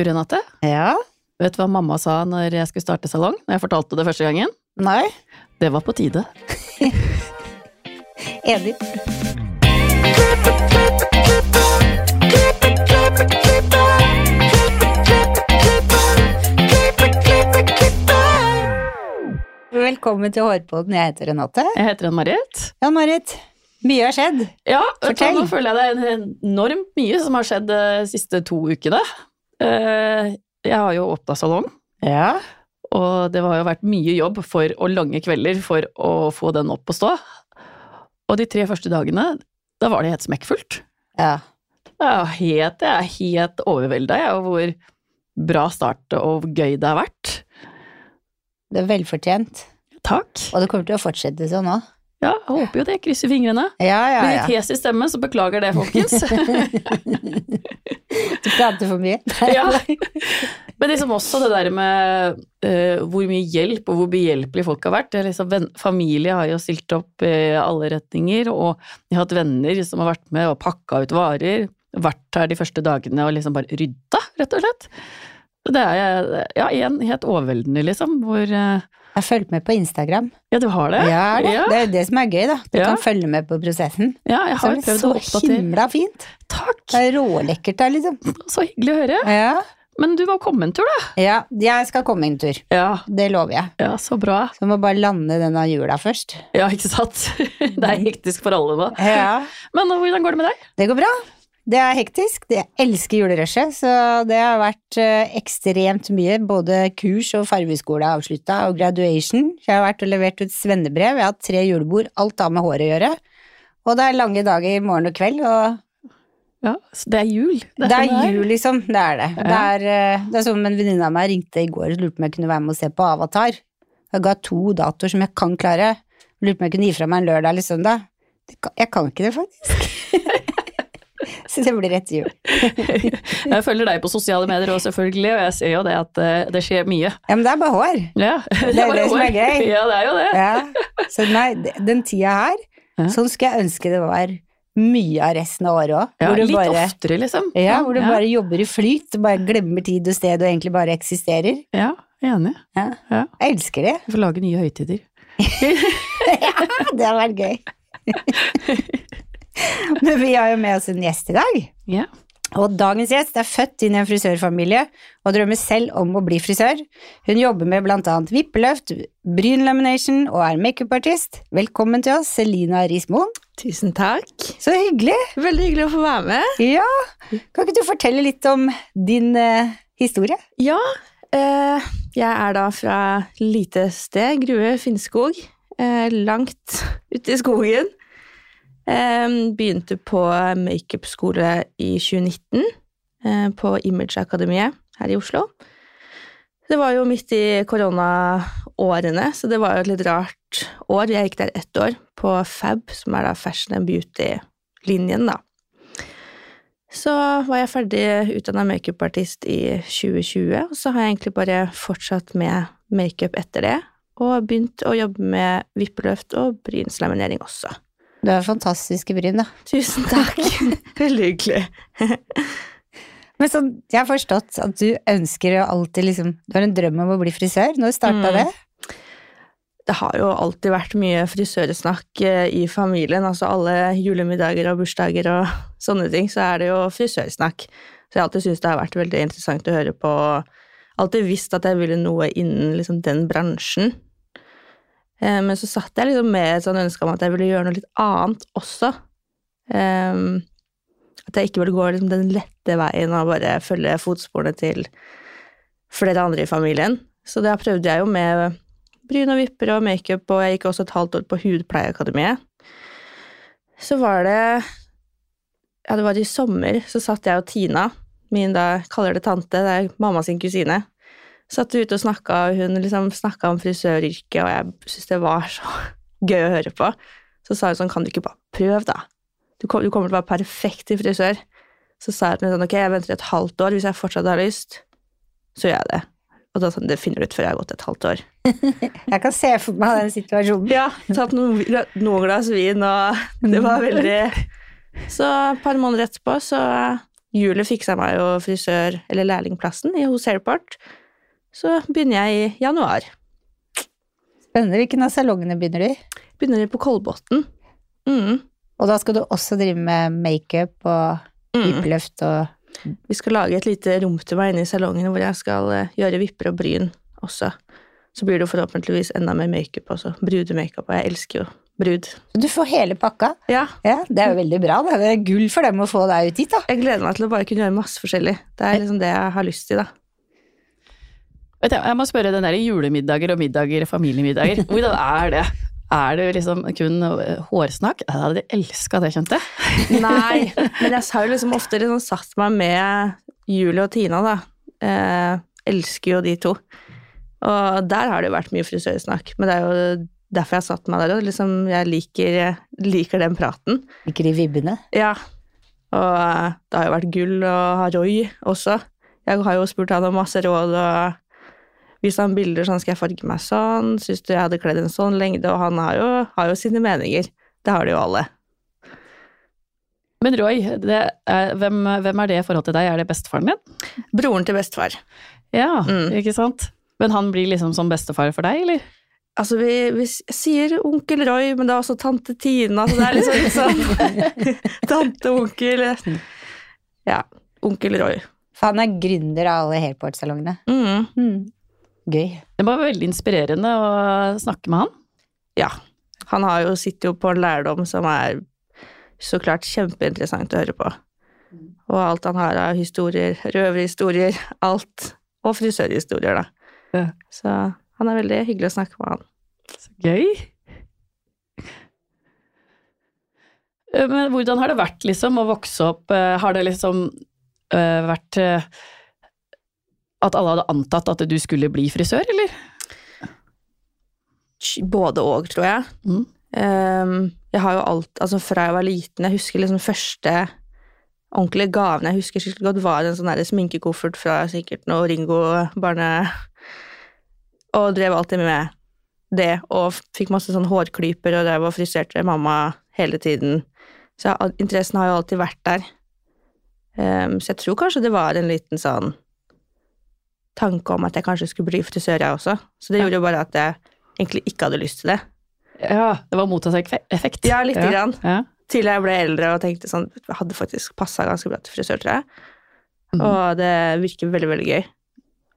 Du Renate, Ja? vet du hva mamma sa når jeg skulle starte salong? Når jeg fortalte det første gangen? Nei? Det var på tide. Enig. Velkommen til Hårpodden. Jeg heter Renate. Jeg heter Ann-Marit. Ja, Marit. Mye har skjedd. Ja, Fortell. nå føler jeg det er enormt mye som har skjedd de siste to ukene. Eh, Jeg har jo åpna salong, Ja. og det har jo vært mye jobb for, og lange kvelder for å få den opp å stå. Og de tre første dagene, da var det helt smekkfullt. Ja. Jeg er helt, jeg er helt overvelda av hvor bra start og gøy det har vært. Det er velfortjent. Takk. Og det kommer til å fortsette sånn òg. Ja, jeg håper jo det. Krysser fingrene. Ja, ja, ja. litt hes i stemmen, så beklager det, folkens. Prater for mye. ja. Men liksom også det der med uh, hvor mye hjelp og hvor behjelpelige folk har vært. Det liksom, familie har jo stilt opp i alle retninger, og jeg har hatt venner som har vært med og pakka ut varer. Vært her de første dagene og liksom bare rydda, rett og slett. Det er ja, igjen helt overveldende, liksom, hvor eh, Jeg har fulgt med på Instagram. Ja, du har det? Ja, det, Ja, det er det som er gøy, da. Du Ja. kan følge med på prosessen. ja jeg har det prøvd å så himla fint. Takk! Det er rålekkert der, liksom. Så hyggelig å høre. Ja. Men du må komme en tur, da. ja, jeg skal komme en tur. Ja, Det lover jeg. ja så bra. Så må bare lande denne jula først. Ja, ikke sant? Det er hektisk for alle nå. Ja, Men hvordan går det med deg? det går bra. Det er hektisk. Jeg elsker julerushet, så det har vært eh, ekstremt mye. Både kurs og fargeskole er avslutta, og graduation. Jeg har vært og levert ut svennebrev. Jeg har hatt tre julebord. Alt har med håret å gjøre. Og det er lange dager morgen og kveld, og Ja, så det er jul. Det er sånn jul, liksom. Det er det. Ja. Det er, eh, det er som en venninne av meg ringte i går og lurte på om jeg kunne være med og se på Avatar. Jeg ga to datoer som jeg kan klare. Lurte på om jeg kunne gi fra meg en lørdag eller søndag. Jeg kan ikke det, faktisk. Så det blir rett jul. Jeg følger deg på sosiale medier også, selvfølgelig, og jeg ser jo det at eh, det skjer mye. Ja, men det er bare hår. Ja, Det er var det jo som er gøy. Ja, det er jo det. Ja. Så nei, den tida her, Ja. sånn skulle jeg ønske det var mye av resten av året òg. Ja, litt bare, oftere, liksom. ja, hvor du bare jobber i flyt, bare glemmer tid og sted og egentlig bare eksisterer. Ja, enig. Jeg elsker det. Du får lage nye høytider. ja, Det har vært gøy. Men vi har jo med oss en gjest i dag. Ja. Og dagens gjest er født inn i en frisørfamilie og drømmer selv om å bli frisør. Hun jobber med blant annet vippeløft, brynlamination og er makeupartist. Velkommen til oss, Selina Rismoen. Tusen takk. Så hyggelig. Veldig hyggelig å få være med. Ja, kan ikke du fortelle litt om din eh, historie? Ja, eh, jeg er da fra lite sted, Grue Finnskog. Eh, langt ute i skogen. Begynte på makeupskole i 2019 eh, på Imageakademiet her i Oslo. Det var jo midt i koronaårene, så det var jo et litt rart år. Jeg gikk der ett år, på Fab, som er da fashion and beauty-linjen, da. Så var jeg ferdig utdanna makeupartist i 2020, og så har jeg egentlig bare fortsatt med makeup etter det, og begynt å jobbe med vippeløft og brynslaminering også. Du har fantastiske bryn, da. Tusen takk. Veldig hyggelig. Men så, jeg har forstått at du ønsker å alltid liksom Du har en drøm om å bli frisør. Når starta Mm. det? Det har jo alltid vært mye frisørsnakk eh, i familien, altså alle julemiddager og bursdager og sånne ting, så er det jo frisørsnakk. Så jeg har alltid syntes det har vært veldig interessant å høre på. Alltid visst at jeg ville noe innen liksom den bransjen. Eh, Men så satt jeg liksom med et sånn ønske om at jeg ville gjøre noe litt annet også. Ehm, At jeg ikke ville gå liksom den lette veien og bare følge fotsporene til flere andre i familien. Så da prøvde jeg jo med bryn og vipper og makeup, og jeg gikk også et halvt år på Hudpleieakademiet. Så var det Ja, det var i sommer, så satt jeg og Tina, min da kaller det tante, det er mamma sin kusine, satt ute og snakka, og hun liksom snakka om frisøryrket, og jeg syntes det var så gøy å høre på. Så sa hun sånn, kan du ikke bare prøve, da? Du kom- du kommer til å være perfekt til frisør. Så sa hun sånn, ok, jeg venter et halvt år, hvis jeg fortsatt har lyst, så gjør jeg det. Og da sånn, det finner du ut før jeg har gått et halvt år. Jeg kan se for meg den situasjonen. Ja, tatt noen, noen glass vin, og det var veldig Så et par måneder etterpå så Julie fiksa meg jo frisør- eller lærlingplassen i hos Airport. Så begynner jeg i januar. Spennende. Hvilken av salongene begynner du i? Begynner på Kolbotn. Mm. Og da skal du også drive med makeup og vippeløft og mm. Vi skal lage et lite rom til meg inne i salongen hvor jeg skal eh, gjøre vipper og bryn også. Så blir det forhåpentligvis enda mer makeup også. Brudemakeup, og jeg elsker jo brud. Du får hele pakka. Ja, Ja, det er jo veldig bra. Det er gull for dem å få deg ut hit, da. jeg gleder meg til å bare kunne gjøre masse forskjellig. Det er liksom det jeg har lyst til, da. Vet jeg, jeg må spørre den der julemiddager og middager, familiemiddager, hvordan er det? Er det liksom kun hårsnakk? Jeg hadde elska det, kjente jeg. Nei, men jeg har jo liksom ofte liksom satt meg med Julie og Tina, da. Eh, elsker jo de to. Og der har det jo vært mye frisørsnakk, men det er jo derfor jeg har satt meg der òg. Liksom, jeg liker, liker den praten. Liker de vibbene? Ja. Og eh, det har jo vært gull å ha Roy også. Jeg har jo spurt han om masse råd og vist han bilder sånn skal jeg farge meg sånn, syns du jeg hadde kledd en sånn lengde, og han har jo, har jo sine meninger. Det har de jo alle. Men Roy, det er, hvem, hvem er det i forhold til deg? Er det bestefaren din? Broren til bestefar. Ja, Mm. ikke sant? Men han blir liksom som bestefar for deg, eller? Altså, vi, vi sier onkel Roy, men det er også tante Tina, så det er liksom litt sånn Tante, onkel Ja, onkel Roy. For han er gründer av alle Hairport-salongene. Mm. Mm. Gøy. Det var veldig inspirerende å snakke med han. Ja. Han har jo, sitter jo på en lærdom som er så klart kjempeinteressant å høre på. Og alt han har av historier, røverhistorier, alt. Og frisørhistorier, da. Ja. Så han er veldig hyggelig å snakke med han. Så gøy. Eh, Men hvordan har det vært liksom å vokse opp? Eh, Har det liksom eh, vært at alle hadde antatt at du skulle bli frisør, eller? Både og, tror jeg. Mm. Um, jeg har jo alt, altså fra jeg var liten, jeg husker liksom første ordentlige gaven jeg husker skikkelig godt, var en sånn sminkekoffert fra sikkert noe Ringo barne... Og drev alltid med det, og fikk masse sånn hårklyper, og drev og friserte mamma hele tiden. Så interessen har jo alltid vært der. Um, så jeg tror kanskje det var en liten sånn tanke om at jeg kanskje skulle bli frisør, jeg også. Så det Ja. gjorde jo bare at jeg egentlig ikke hadde lyst til det. Ja, det var motsatt effekt. Ja, lite ja. grann. Ja. Til jeg ble eldre og tenkte sånn Jeg hadde faktisk passa ganske bra til frisør, tror jeg. Mm. Og det virker veldig, veldig gøy.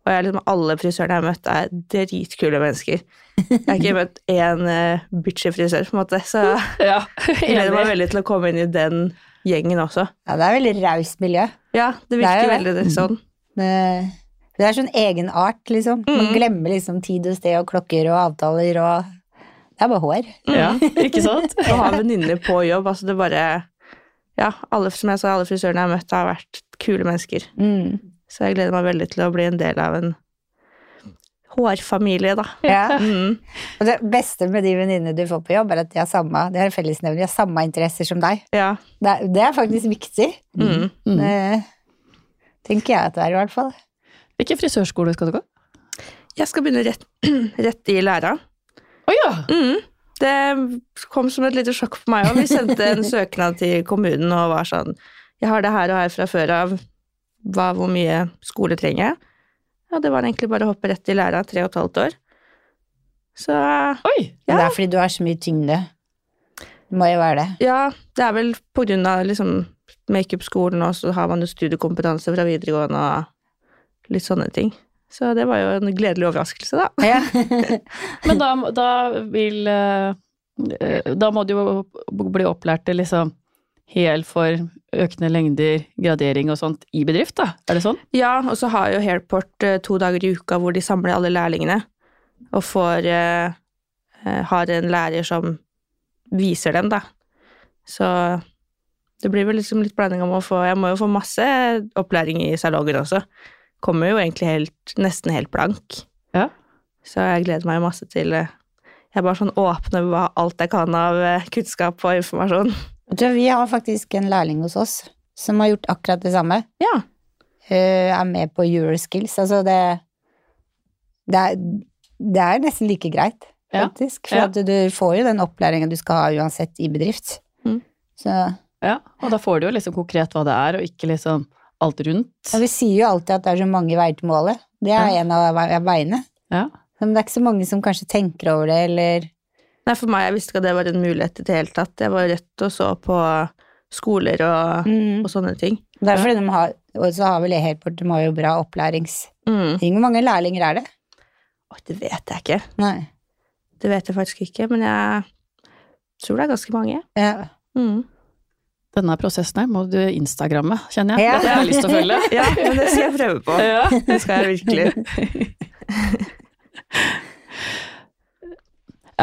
Og jeg, liksom, alle frisørene jeg har møtt, er dritkule mennesker. Jeg har ikke møtt én uh, bitchy frisør, på en måte, så ja. jeg gleder meg veldig til å komme inn i den gjengen også. Ja, det er veldig raust miljø. Ja, det Det er virker det. veldig sånn. Det, det er sånn egenart, liksom. Man Mm. glemmer liksom tid og sted og klokker og avtaler og Det er bare hår. Ja, ikke sant? Å ha venninner på jobb, altså det bare Ja, alle, som jeg sa, alle frisørene jeg har møtt, har vært kule mennesker. Mm. Så jeg gleder meg veldig til å bli en del av en hårfamilie, da. Ja. Mm. Og det beste med de venninnene du får på jobb, er at de har samme, de har en fellesnevner, de har samme interesser som deg. Ja. Det er, det er faktisk viktig. Mm. Mm. Det tenker jeg at det er, i hvert fall. Hvilken frisørskole skal du gå? Jeg skal begynne rett, rett i læra. Å ja! Mm. Det kom som et lite sjokk på meg òg. Vi sendte en søknad til kommunen og var sånn Jeg har det her og her fra før av. Hva, hvor mye skole trenger jeg? Ja, det var egentlig bare å hoppe rett i læra, tre og et halvt år. Så Oi! Ja. det er fordi du har så mye tyngde. Det må jo være det. ja, det er vel på grunn av liksom makeup-skolen, og så har man jo studiekompetanse fra videregående og litt sånne ting. Så det var jo en gledelig overraskelse, da. Ja. Men da, da vil eh, Da må du jo bli opplært til liksom hel for økende lengder, gradering og sånt i bedrift, da? Er det sånn? Ja, og så har jo Hairport eh, to dager i uka hvor de samler alle lærlingene, og får eh, Har en lærer som viser dem, da. Så det blir vel liksom litt blanding om å få Jeg må jo få masse opplæring i salongen også. Kommer jo egentlig helt, nesten helt blank. Ja. Så jeg gleder meg masse til eh, Jeg bare sånn åpner alt jeg kan av eh, kunnskap og informasjon. Vi har faktisk en lærling hos oss som har gjort akkurat det samme. Ja. Hun er med på Euroskills. Altså det det er, det er nesten like greit, Ja. faktisk. For Ja. du får jo den opplæringen du skal ha uansett i bedrift. Mm. Så Ja, og da får du jo liksom konkret hva det er, og ikke liksom alt rundt. Ja, vi sier jo alltid at det er så mange veier til målet. Det er Ja. en av vei- veiene. Ja. Men det er ikke så mange som kanskje tenker over det, eller Nei, for meg, jeg visste ikke at det var en mulighet i det hele tatt. Jeg var rett og så på skoler og, mm. og sånne ting. Det er fordi de har Og så har vel e-Airport, de har jo bra opplæringsting. Mm. Hvor mange lærlinger er det? Å, det vet jeg ikke. Nei. Det vet jeg faktisk ikke, men jeg tror det er ganske mange. Ja. Mm. Denne prosessen her må du instagramme, kjenner jeg. Ja. Det har jeg lyst til å følge. Ja, men det skal jeg prøve på. Ja. Det skal jeg virkelig.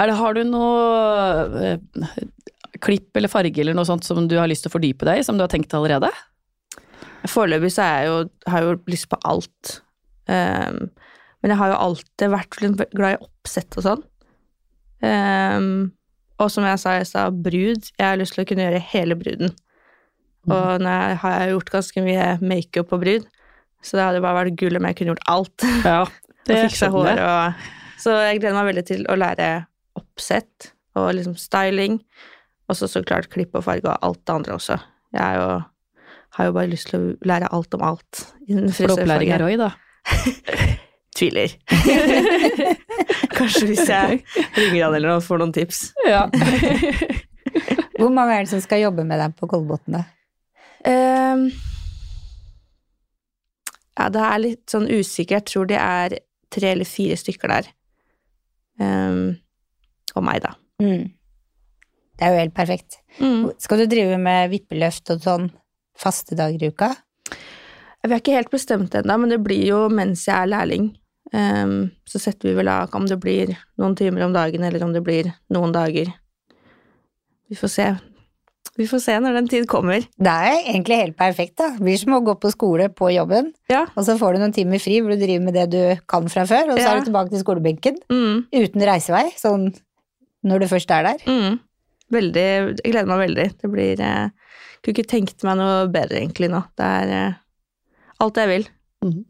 Det, har du noe eh, klipp eller farge eller noe sånt som du har lyst til å fordype deg i, som du har tenkt allerede? Foreløpig så jeg jo, har jeg jo lyst på alt. Um, men jeg har jo alltid vært glad i oppsett og sånn. Ehm, og som jeg sa i stad, brud. Jeg har lyst til å kunne gjøre hele bruden. Og nå har jeg gjort ganske mye makeup på brud, så det hadde bare vært gull om jeg kunne gjort alt. Ja, og fiksa hår og Så jeg gleder meg veldig til å lære oppsett og liksom styling. Og så så klart klipp og farge og alt det andre også. Jeg jo, har jo bare lyst til å lære alt om alt innen For opplæring er frisørfaget. Roy, da. Tviler. Kanskje hvis jeg ringer han eller noe, får noen tips. Ja. Hvor mange er det som skal jobbe med deg på Kolbotn, da? Um, ja, det er litt sånn usikker. Jeg tror det er tre eller fire stykker der. Um, og meg, da. Mm. Det er jo helt perfekt. Skal du drive med vippeløft og sånn faste dager i uka? Vi har ikke helt bestemt ennå, men det blir jo mens jeg er lærling. Ehm, så setter vi vel av om det blir noen timer om dagen, eller om det blir noen dager. Vi får se. Vi får se når den tid kommer. Det er egentlig helt perfekt, da. Det blir som å gå på skole på jobben, Ja. og så får du noen timer fri hvor du driver med det du kan fra før, og så Ja. er du tilbake til skolebenken Mm, uten reisevei, sånn når du først er der. mm. Veldig Jeg gleder meg veldig. Det blir eh, Kunne ikke tenkt meg noe bedre egentlig nå. Det er eh, alt jeg vil.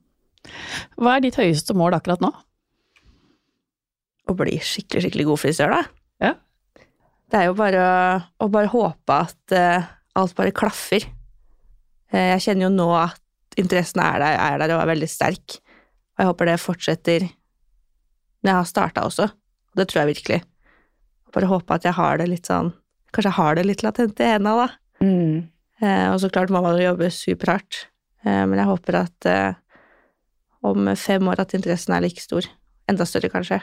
Hva er ditt høyeste mål akkurat nå? Å bli skikkelig, skikkelig god frisør, da. Ja. Det er jo bare å, bare håpe at uh, alt bare klaffer. Uh, jeg kjenner jo nå at interessen er der, er der og er veldig sterk. Og jeg håper det fortsetter når jeg har starta også. Og det tror jeg virkelig. Bare håpe at jeg har det litt sånn Kanskje jeg har det litt latent i hendene, da. Mm. Uh, og så klart må man jo jobbe superhardt. Men jeg håper at om fem år at interessen er like stor. Enda større, kanskje.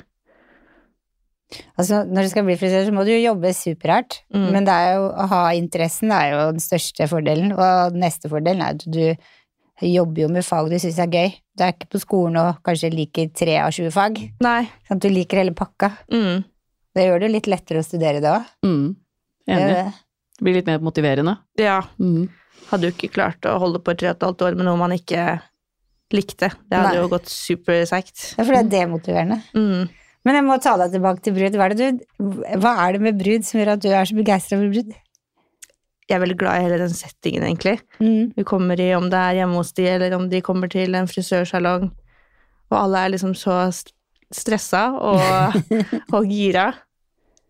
Altså, når du skal bli frisør, så må du jo jobbe superhardt, Mm. men det er jo, å ha interessen er jo den største fordelen, og den neste fordelen er at du jobber jo med fag du syns er gøy. Du er ikke på skolen og kanskje liker tre av 20 fag, Nei. sånn at du liker hele pakka. Mm. Det gjør det litt lettere å studere det òg. Mm. Enig. Det blir litt mer motiverende. Ja. Mm. Hadde jo ikke klart å holde på i tre og et halvt år med noe man ikke likte. Det hadde Nei. jo gått superseigt. Ja, for det er demotiverende. Mm. Men jeg må ta deg tilbake til brud. Hva er det, du, hva er det med brud som gjør at du er så begeistra for brud? Jeg er veldig glad i hele den settingen, egentlig. Mm. Vi kommer i om det er hjemme hos de, eller om de kommer til en frisørsalong, og alle er liksom så st- stressa og, og gira.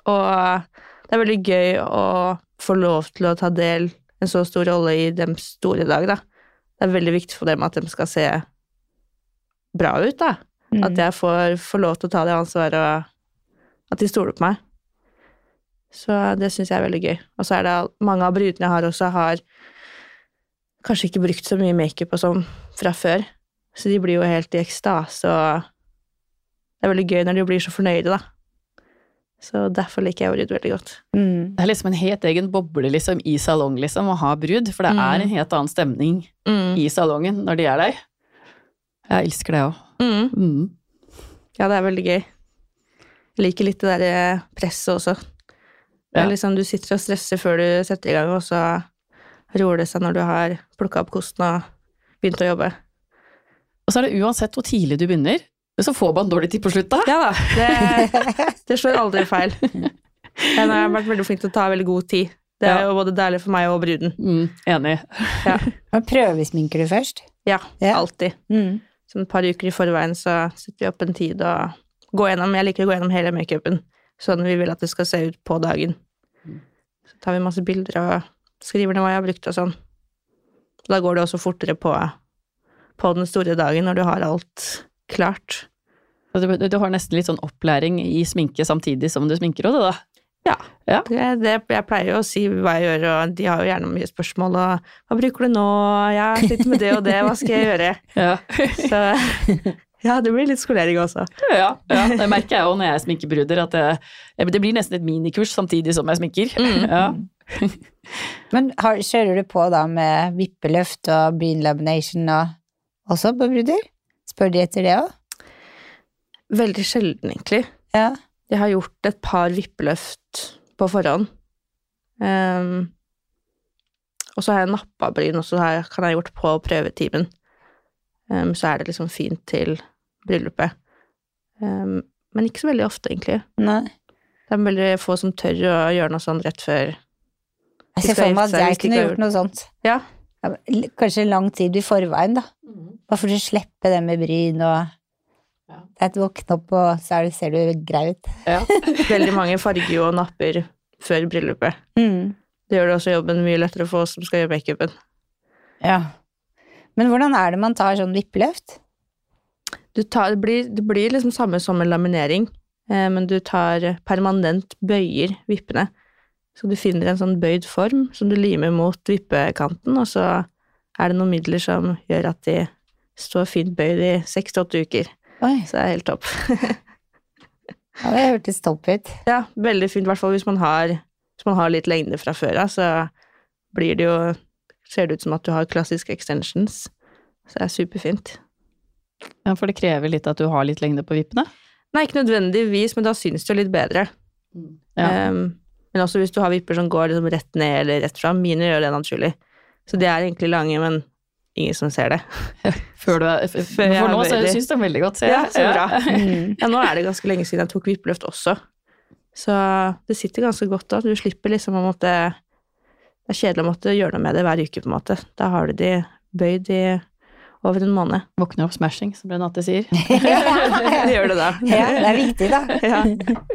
Og det er veldig gøy å få lov til å ta del en så stor rolle i deres store dag, da. Det er veldig viktig for dem at de skal se bra ut, da. Mm. At jeg får, får lov til å ta det ansvaret, og at de stoler på meg. Så det syns jeg er veldig gøy. Og så er det mange av brudene jeg har også, har kanskje ikke brukt så mye makeup og sånn fra før. Så de blir jo helt i ekstase, og det er veldig gøy når de blir så fornøyde, da. Så derfor liker jeg brud veldig godt. Mm. Det er liksom en helt egen boble liksom, i salong, liksom, å ha brud, for det Mm. er en helt annen stemning Mm. i salongen når de er der. Jeg elsker det òg. Mm. Mm. Ja, det er veldig gøy. Jeg liker litt det derre presset også. Det Ja. liksom du sitter og stresser før du setter i gang, og så roer det seg når du har plukka opp kosten og begynt å jobbe. Og så er det uansett hvor tidlig du begynner, så får man dårlig tid på slutt da. Ja da, det, det slår aldri feil. Jeg har vært veldig flink til å ta veldig god tid. Det er Ja. jo både deilig for meg og bruden. Mm, enig. Ja. Prøvesminker du først? Ja, Ja. alltid. Mm. Så et par uker i forveien så setter vi opp en tid og går gjennom Jeg liker å gå gjennom hele makeupen, sånn vi vil at det skal se ut på dagen. Så tar vi masse bilder og skriver ned hva jeg har brukt og sånn. Da går det også fortere på, på den store dagen når du har alt klart. Du, du har nesten litt sånn opplæring i sminke samtidig som du sminker òg, da? Ja. Ja. Det, det, jeg pleier jo å si hva jeg gjør, og de har jo gjerne mye spørsmål. Og 'hva bruker du nå?' 'Jeg sitter med det og det, hva skal jeg gjøre?' Ja. Så ja, det blir litt skolering også. ja, ja. Det merker jeg òg når jeg sminker bruder, at det, det blir nesten et minikurs samtidig som jeg sminker. Mm. Ja. Men har, kjører du på da med vippeløft og bean lamination og også på bruder? Spør de etter det òg? Veldig sjelden, egentlig. Ja. Jeg har gjort et par vippeløft på forhånd. Um, og så har jeg nappa bryn, og så har jeg, kan jeg gjort på prøvetimen. Um, så er det liksom fint til bryllupet. Um, men ikke så veldig ofte, egentlig. Nei. Det er veldig få som tør å gjøre noe sånn rett før Jeg ser for meg at jeg kunne gjort noe sånt. Ja. Kanskje lang tid i forveien, da. Bare for å slippe det med bryn og Ja. Det er et våkne opp, og så det, ser du grei ut. Ja. Veldig mange farger og napper før bryllupet. Mm. Det gjør det også jobben mye lettere for oss som skal gjøre makeupen. Ja. Men hvordan er det man tar sånn vippeløft? Du tar, det, blir, det blir liksom samme som en laminering, eh, men du tar permanent bøyer vippene. Så du finner en sånn bøyd form som du limer mot vippekanten, og så er det noen midler som gjør at de står fint bøyd i seks til åtte uker. Oi, Så det er helt topp. ja, det hørtes topp ut. Ja, veldig fint, i hvert fall hvis man har, hvis man har litt lengde fra før av, så blir det jo Ser det ut som at du har klassiske extensions. Så det er superfint. Ja, For det krever litt at du har litt lengde på vippene? Nei, ikke nødvendigvis, men da syns det jo litt bedre. Ja. Um, men også hvis du har vipper som går liksom rett ned eller rett fram. Mine gjør det naturlig. Så de er egentlig lange, men ingen som ser det. Før du er, f- f- jeg for nå syns jeg veldig godt. ser Ja, så bra. Mm. Ja, nå er det ganske lenge siden jeg tok vippeløft også. Så det sitter ganske godt da. Du slipper liksom å måtte Det er kjedelig å måtte gjøre noe med det hver uke, på en måte. Da har du de bøyd i over en måned. Våkner opp smashing, som Renate sier. Det gjør det da. Ja, det er viktig, da. Ja.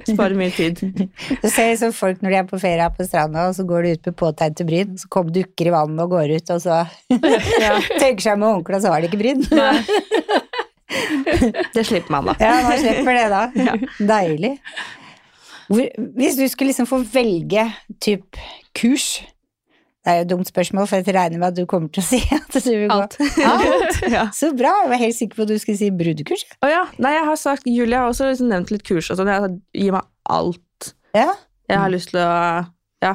Sparer mye tid. Du ser liksom folk når de er på ferie på stranda, og så går de ut med påtegnte bryn, så kommer dukker i vannet og går ut, og så tørker seg med håndkle, og så har de ikke bryn. det slipper man, da. Ja, man slipper det da. Deilig. Hvor, hvis du skulle liksom få velge typ kurs Det er jo et dumt spørsmål, for jeg regner med at du kommer til å si at du vil gå Alt. Alt. Ja. Så bra! Jeg var helt sikker på at du skulle si brudekurs. Å ja. Nei, jeg har sagt Julie har også liksom nevnt litt kurs og sånn. Jeg har sagt, Gi meg alt. Ja. Jeg har lyst til å Ja.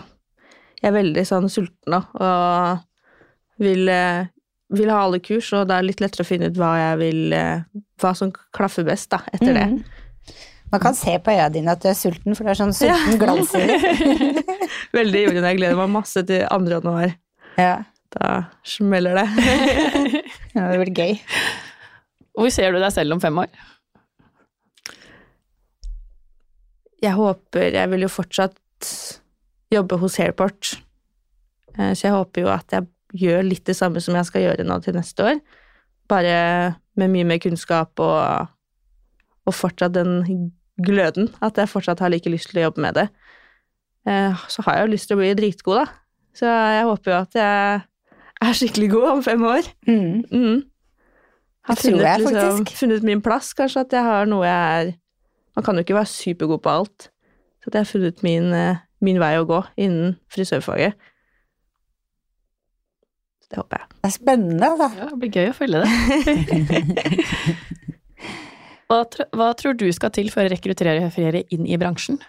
Jeg er veldig sånn sulten nå, og vil, eh, vil ha alle kurs, og det er litt lettere å finne ut hva jeg vil eh, Hva som klaffer best, da, etter det. Man kan se på øya dine at du er sulten, for du er sånn sulten glans i det. Veldig ivrig jeg gleder meg masse til 2. januar. Ja. Da smeller det. ja, det blir gøy. Hvor ser du deg selv om fem år? Jeg håper Jeg vil jo fortsatt jobbe hos Airport, Eh, så jeg håper jo at jeg gjør litt det samme som jeg skal gjøre nå til neste år, bare med mye mer kunnskap og, og fortsatt den gløden, at jeg fortsatt har like lyst til å jobbe med det. Eh, Så har jeg jo lyst til å bli dritgod, da. Så jeg håper jo at jeg er skikkelig god om fem år. Mm. Mm. Har Det tror funnet, jeg liksom, faktisk. funnet min plass, kanskje, at jeg har noe jeg er Man kan jo ikke være supergod på alt. Så at jeg har funnet min, eh, min vei å gå innen frisørfaget. Så det håper jeg. Det er spennende, altså. Ja, det blir gøy å følge det. hva, hva tror du skal til for å rekruttere flere inn i bransjen?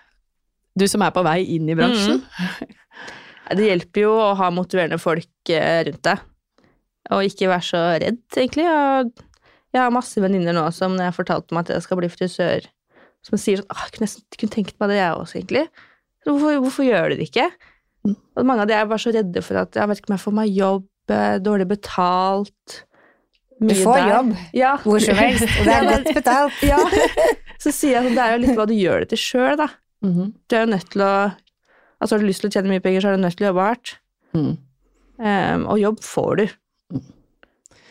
Du som er på vei inn i bransjen. Mm. Det hjelper jo å ha motiverende folk eh, rundt deg, og ikke være så redd, egentlig. Jeg har masse venninner nå som når jeg fortalte meg at jeg skal bli frisør, som sier sånn jeg kunne kunne tenkt meg det, jeg også, egentlig. Så hvorfor, hvorfor gjør dere det ikke? Mm. Og mange av de er bare så redde for at jeg vet ikke om jeg får meg jobb, eh, dårlig betalt Du får der. jobb Ja. hvor som helst, og det er godt betalt. Ja. Så sier jeg sånn, det er jo litt hva du gjør det til sjøl, da. Mhm. Du er jo nødt til å Altså, har du lyst til å tjene mye penger, så er du nødt til å jobbe hardt. Mm. Um, og jobb får du.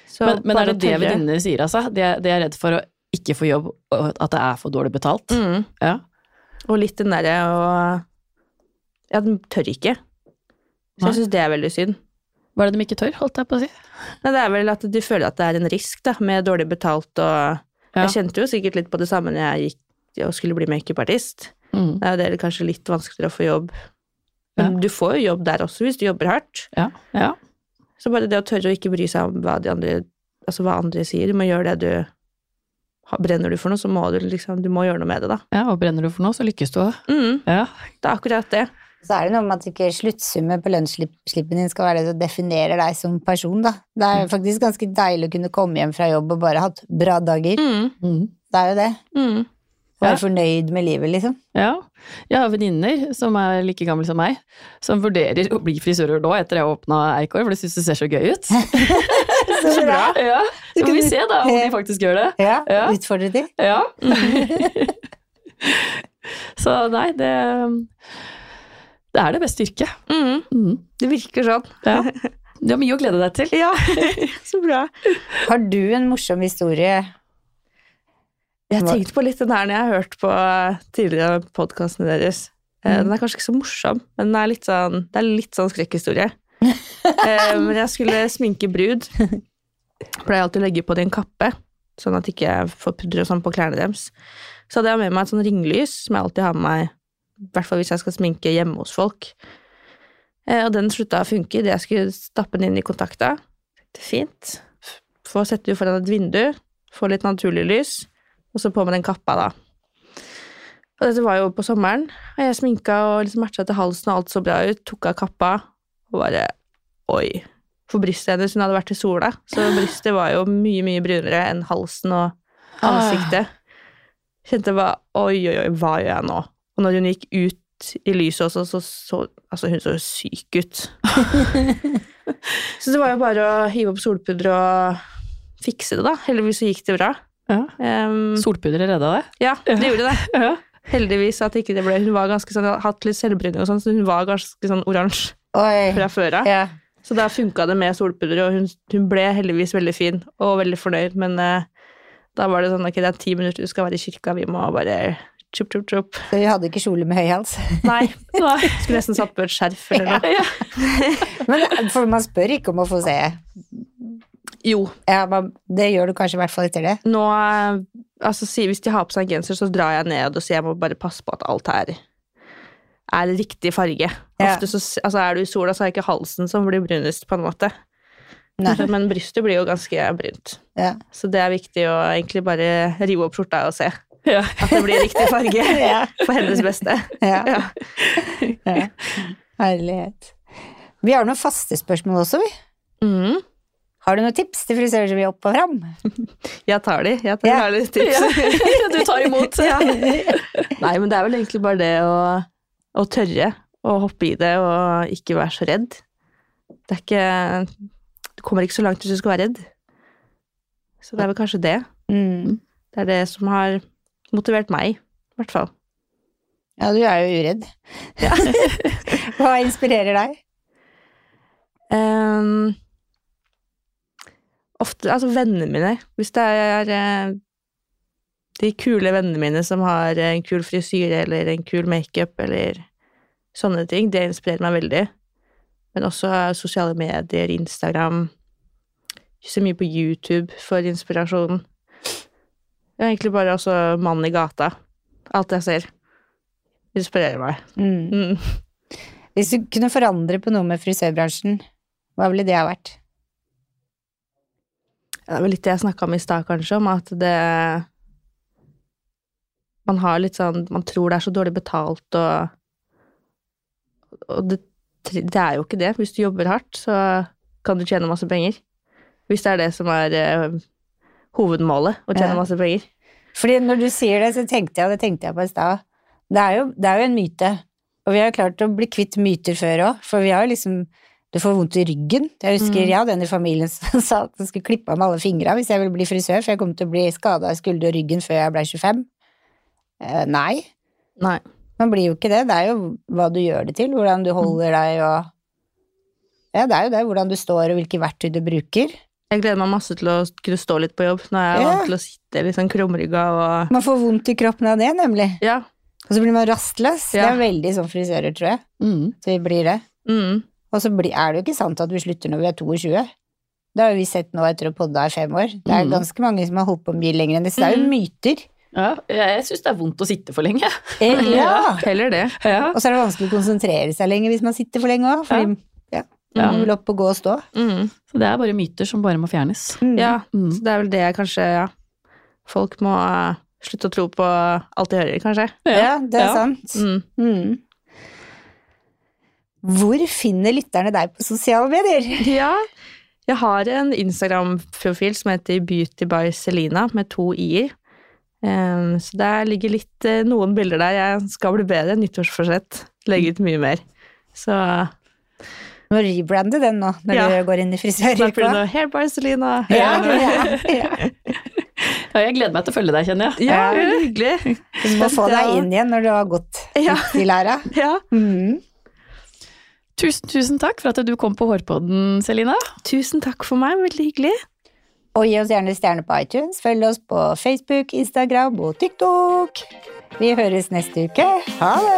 Så Men, men er det det venninnene sier, altså? De er, de er redd for å ikke få jobb, og at det er for dårlig betalt? Mm. Ja. Og litt den derre å Ja, den tør ikke. Så jeg syns det er veldig synd. Hva er det de ikke tør, holdt jeg på å si? Nei, det er vel at de føler at det er en risk, da, med dårlig betalt og Ja. Jeg kjente jo sikkert litt på det samme når jeg gikk og skulle bli makeupartist. Mm. Det er jo kanskje litt vanskeligere å få jobb. Men Ja. du får jo jobb der også hvis du jobber hardt. Ja. ja. Så bare det å tørre å ikke bry seg om hva de andre Altså hva andre sier. Du må gjøre det du Brenner du for noe, så må du liksom Du må gjøre noe med det, da. ja. Og brenner du for noe, så lykkes du òg. Mm, Ja. det er akkurat det. Så er det noe med at ikke sluttsummen på lønnsslippen din skal være det som definerer deg som person, da. Det er faktisk ganske deilig å kunne komme hjem fra jobb og bare hatt bra dager. Mm, Mm. Det er jo det. mm. Være Ja. fornøyd med livet, liksom. Ja. Jeg har venninner som er like gamle som meg, som vurderer å bli frisører nå etter jeg åpna Eikår, for de syns det ser så gøy ut. Så bra. Ja. Så får vi se da om de faktisk gjør det. Ja, Ja. Utfordre de. Ja. så nei, det Det er det beste yrket. Mm. Mm. Det virker sånn. Ja. Du har mye å glede deg til. Ja, så bra. Har du en morsom historie? Jeg tenkte på litt den her når jeg har hørt på tidligere podkastene deres. Eh, Mm. Den er kanskje ikke så morsom, men den er litt sånn, det er litt sånn skrekkhistorie. Eh, Men jeg skulle sminke brud. Pleier alltid å legge på det en kappe, sånn at jeg ikke får pudder og sånn på klærne deres. Så hadde jeg med meg et sånn ringlys, som jeg alltid har med meg, i hvert fall hvis jeg skal sminke hjemme hos folk. Eh, Og den slutta å funke idet jeg skulle stappe den inn i kontakta. Fint. Få sette den foran et vindu, få litt naturlig lys, og så på med den kappa, da. Og dette var jo på sommeren, og jeg sminka og liksom matcha til halsen, og alt så bra ut. Tok av kappa, og bare Oi. For brystet hennes, hun hadde vært i sola, så brystet var jo mye, mye brunere enn halsen og ansiktet. Kjente bare Oi, oi, oi, hva gjør jeg nå? Og når hun gikk ut i lyset også, så så Altså, hun så jo syk ut. så det var jo bare å hive opp solpudder og fikse det, da. Heldigvis så gikk det bra. Ja. Um, Solpudder redda deg. ja, det gjorde det. Ja. Heldigvis at ikke det ble Hun var ganske sånn, hatt litt selvbruning og sånn, så hun var ganske sånn oransje fra før av. Ja. Så da funka det med solpudder, og hun, hun ble heldigvis veldig fin og veldig fornøyd, men eh, da var det sånn ok, det er ti minutter du skal være i kirka, vi må bare chup, chup, chup. Så vi hadde ikke kjole med høy hals. Nei, Nei. skulle nesten satt på et skjerf eller noe. Ja. Men for man spør ikke om å få se. Jo, Ja, man, det gjør du kanskje i hvert fall etter det. nå eh, Altså, hvis de har på seg en genser, så drar jeg ned og sier jeg må bare passe på at alt er er riktig farge. Ofte så altså, er du i sola, så er det ikke halsen som blir brunest, på en måte. Nei. Men brystet blir jo ganske brunt. Ja. Så det er viktig å egentlig bare rive opp skjorta og se Ja. at det blir riktig farge Ja. for hennes beste. Ja. Ja. Herlighet. Vi har noen faste spørsmål også, vi. Mm. Har du noen tips til frisører som vil opp og fram? Jeg tar de. Jeg tar gjerne tips. Du tar imot. Nei, men det er vel egentlig bare det å, å tørre å hoppe i det og ikke være så redd. Det er ikke Du kommer ikke så langt hvis du skal være redd. Så det er vel kanskje det. Mm. Det er det som har motivert meg, i hvert fall. Ja, du er jo uredd. Hva inspirerer deg? Um, ofte Altså vennene mine. Hvis det er eh, de kule vennene mine som har en kul frisyre eller en kul makeup eller sånne ting, det inspirerer meg veldig. Men også sosiale medier, Instagram Ikke så mye på YouTube for inspirasjon. Det er egentlig bare også mannen i gata. Alt jeg ser, inspirerer meg. Mm. Mm. Hvis du kunne forandre på noe med frisørbransjen, hva ville det ha vært? Det er vel litt det jeg snakka om i stad, kanskje, om at det Man har litt sånn Man tror det er så dårlig betalt, og Og det, det er jo ikke det. Hvis du jobber hardt, så kan du tjene masse penger. Hvis det er det som er eh, hovedmålet, å tjene masse penger. Fordi når du sier det, så tenkte jeg, og det tenkte jeg på i stad, det, det er jo en myte. Og vi har jo klart å bli kvitt myter før òg, for vi har jo liksom Du får vondt i ryggen. Jeg husker Mm. jeg hadde en i familien som sa at han skulle klippe av meg alle fingra hvis jeg ville bli frisør, for jeg kom til å bli skada i skulder og ryggen før jeg ble 25. Eh, nei, Nei. man blir jo ikke det. Det er jo hva du gjør det til, hvordan du holder deg og Ja, det er jo det, hvordan du står og hvilke verktøy du bruker. Jeg gleder meg masse til å kunne stå litt på jobb. Nå er jeg Ja. vant til å sitte litt sånn krumrygga og Man får vondt i kroppen av det, nemlig. Ja. Og så blir man rastløs. Det er veldig sånn frisører, tror jeg. Mm. Så vi blir det. Mm. Og så blir, er det jo ikke sant at vi slutter når vi er 22. Det har jo vi sett nå etter å podde i fem år. Det er Mm. ganske mange som har holdt på mye lenger enn det. Så det er jo Mm. myter. Ja, jeg syns det er vondt å sitte for lenge. Eh, ja. Heller det. Ja. Og så er det vanskelig å konsentrere seg lenger hvis man sitter for lenge òg, fordi ja. Ja. man vil opp og gå og stå. Mm. Så det er bare myter som bare må fjernes. Mm. Ja, Mm. så det er vel det kanskje ja. folk må uh, slutte å tro på alt de hører, kanskje. Ja, det er Ja. sant. Mm. Mm. Hvor finner lytterne deg på sosiale medier? Ja, jeg har en Instagram-profil som heter Beauty by Selina, med to i-er. Um, så der ligger litt uh, noen bilder der. Jeg skal bli bedre. Nyttårsforsett. Legge ut mye mer. Så må rebrande den nå, når Ja. du går inn i snart blir det frisøryrket. noe Hair by Selina. Ja, ja, ja. Ja, jeg gleder meg til å følge deg, kjenner jeg. Ja, det veldig hyggelig. Du må få deg inn igjen når du har gått Ja. litt i læra. Ja. Mm. Tusen, tusen takk for at du kom på Hårpodden, Selina. Tusen takk for meg, veldig hyggelig. Og gi oss gjerne stjerne på iTunes. Følg oss på Facebook, Instagram og TikTok. Vi høres neste uke. Ha det!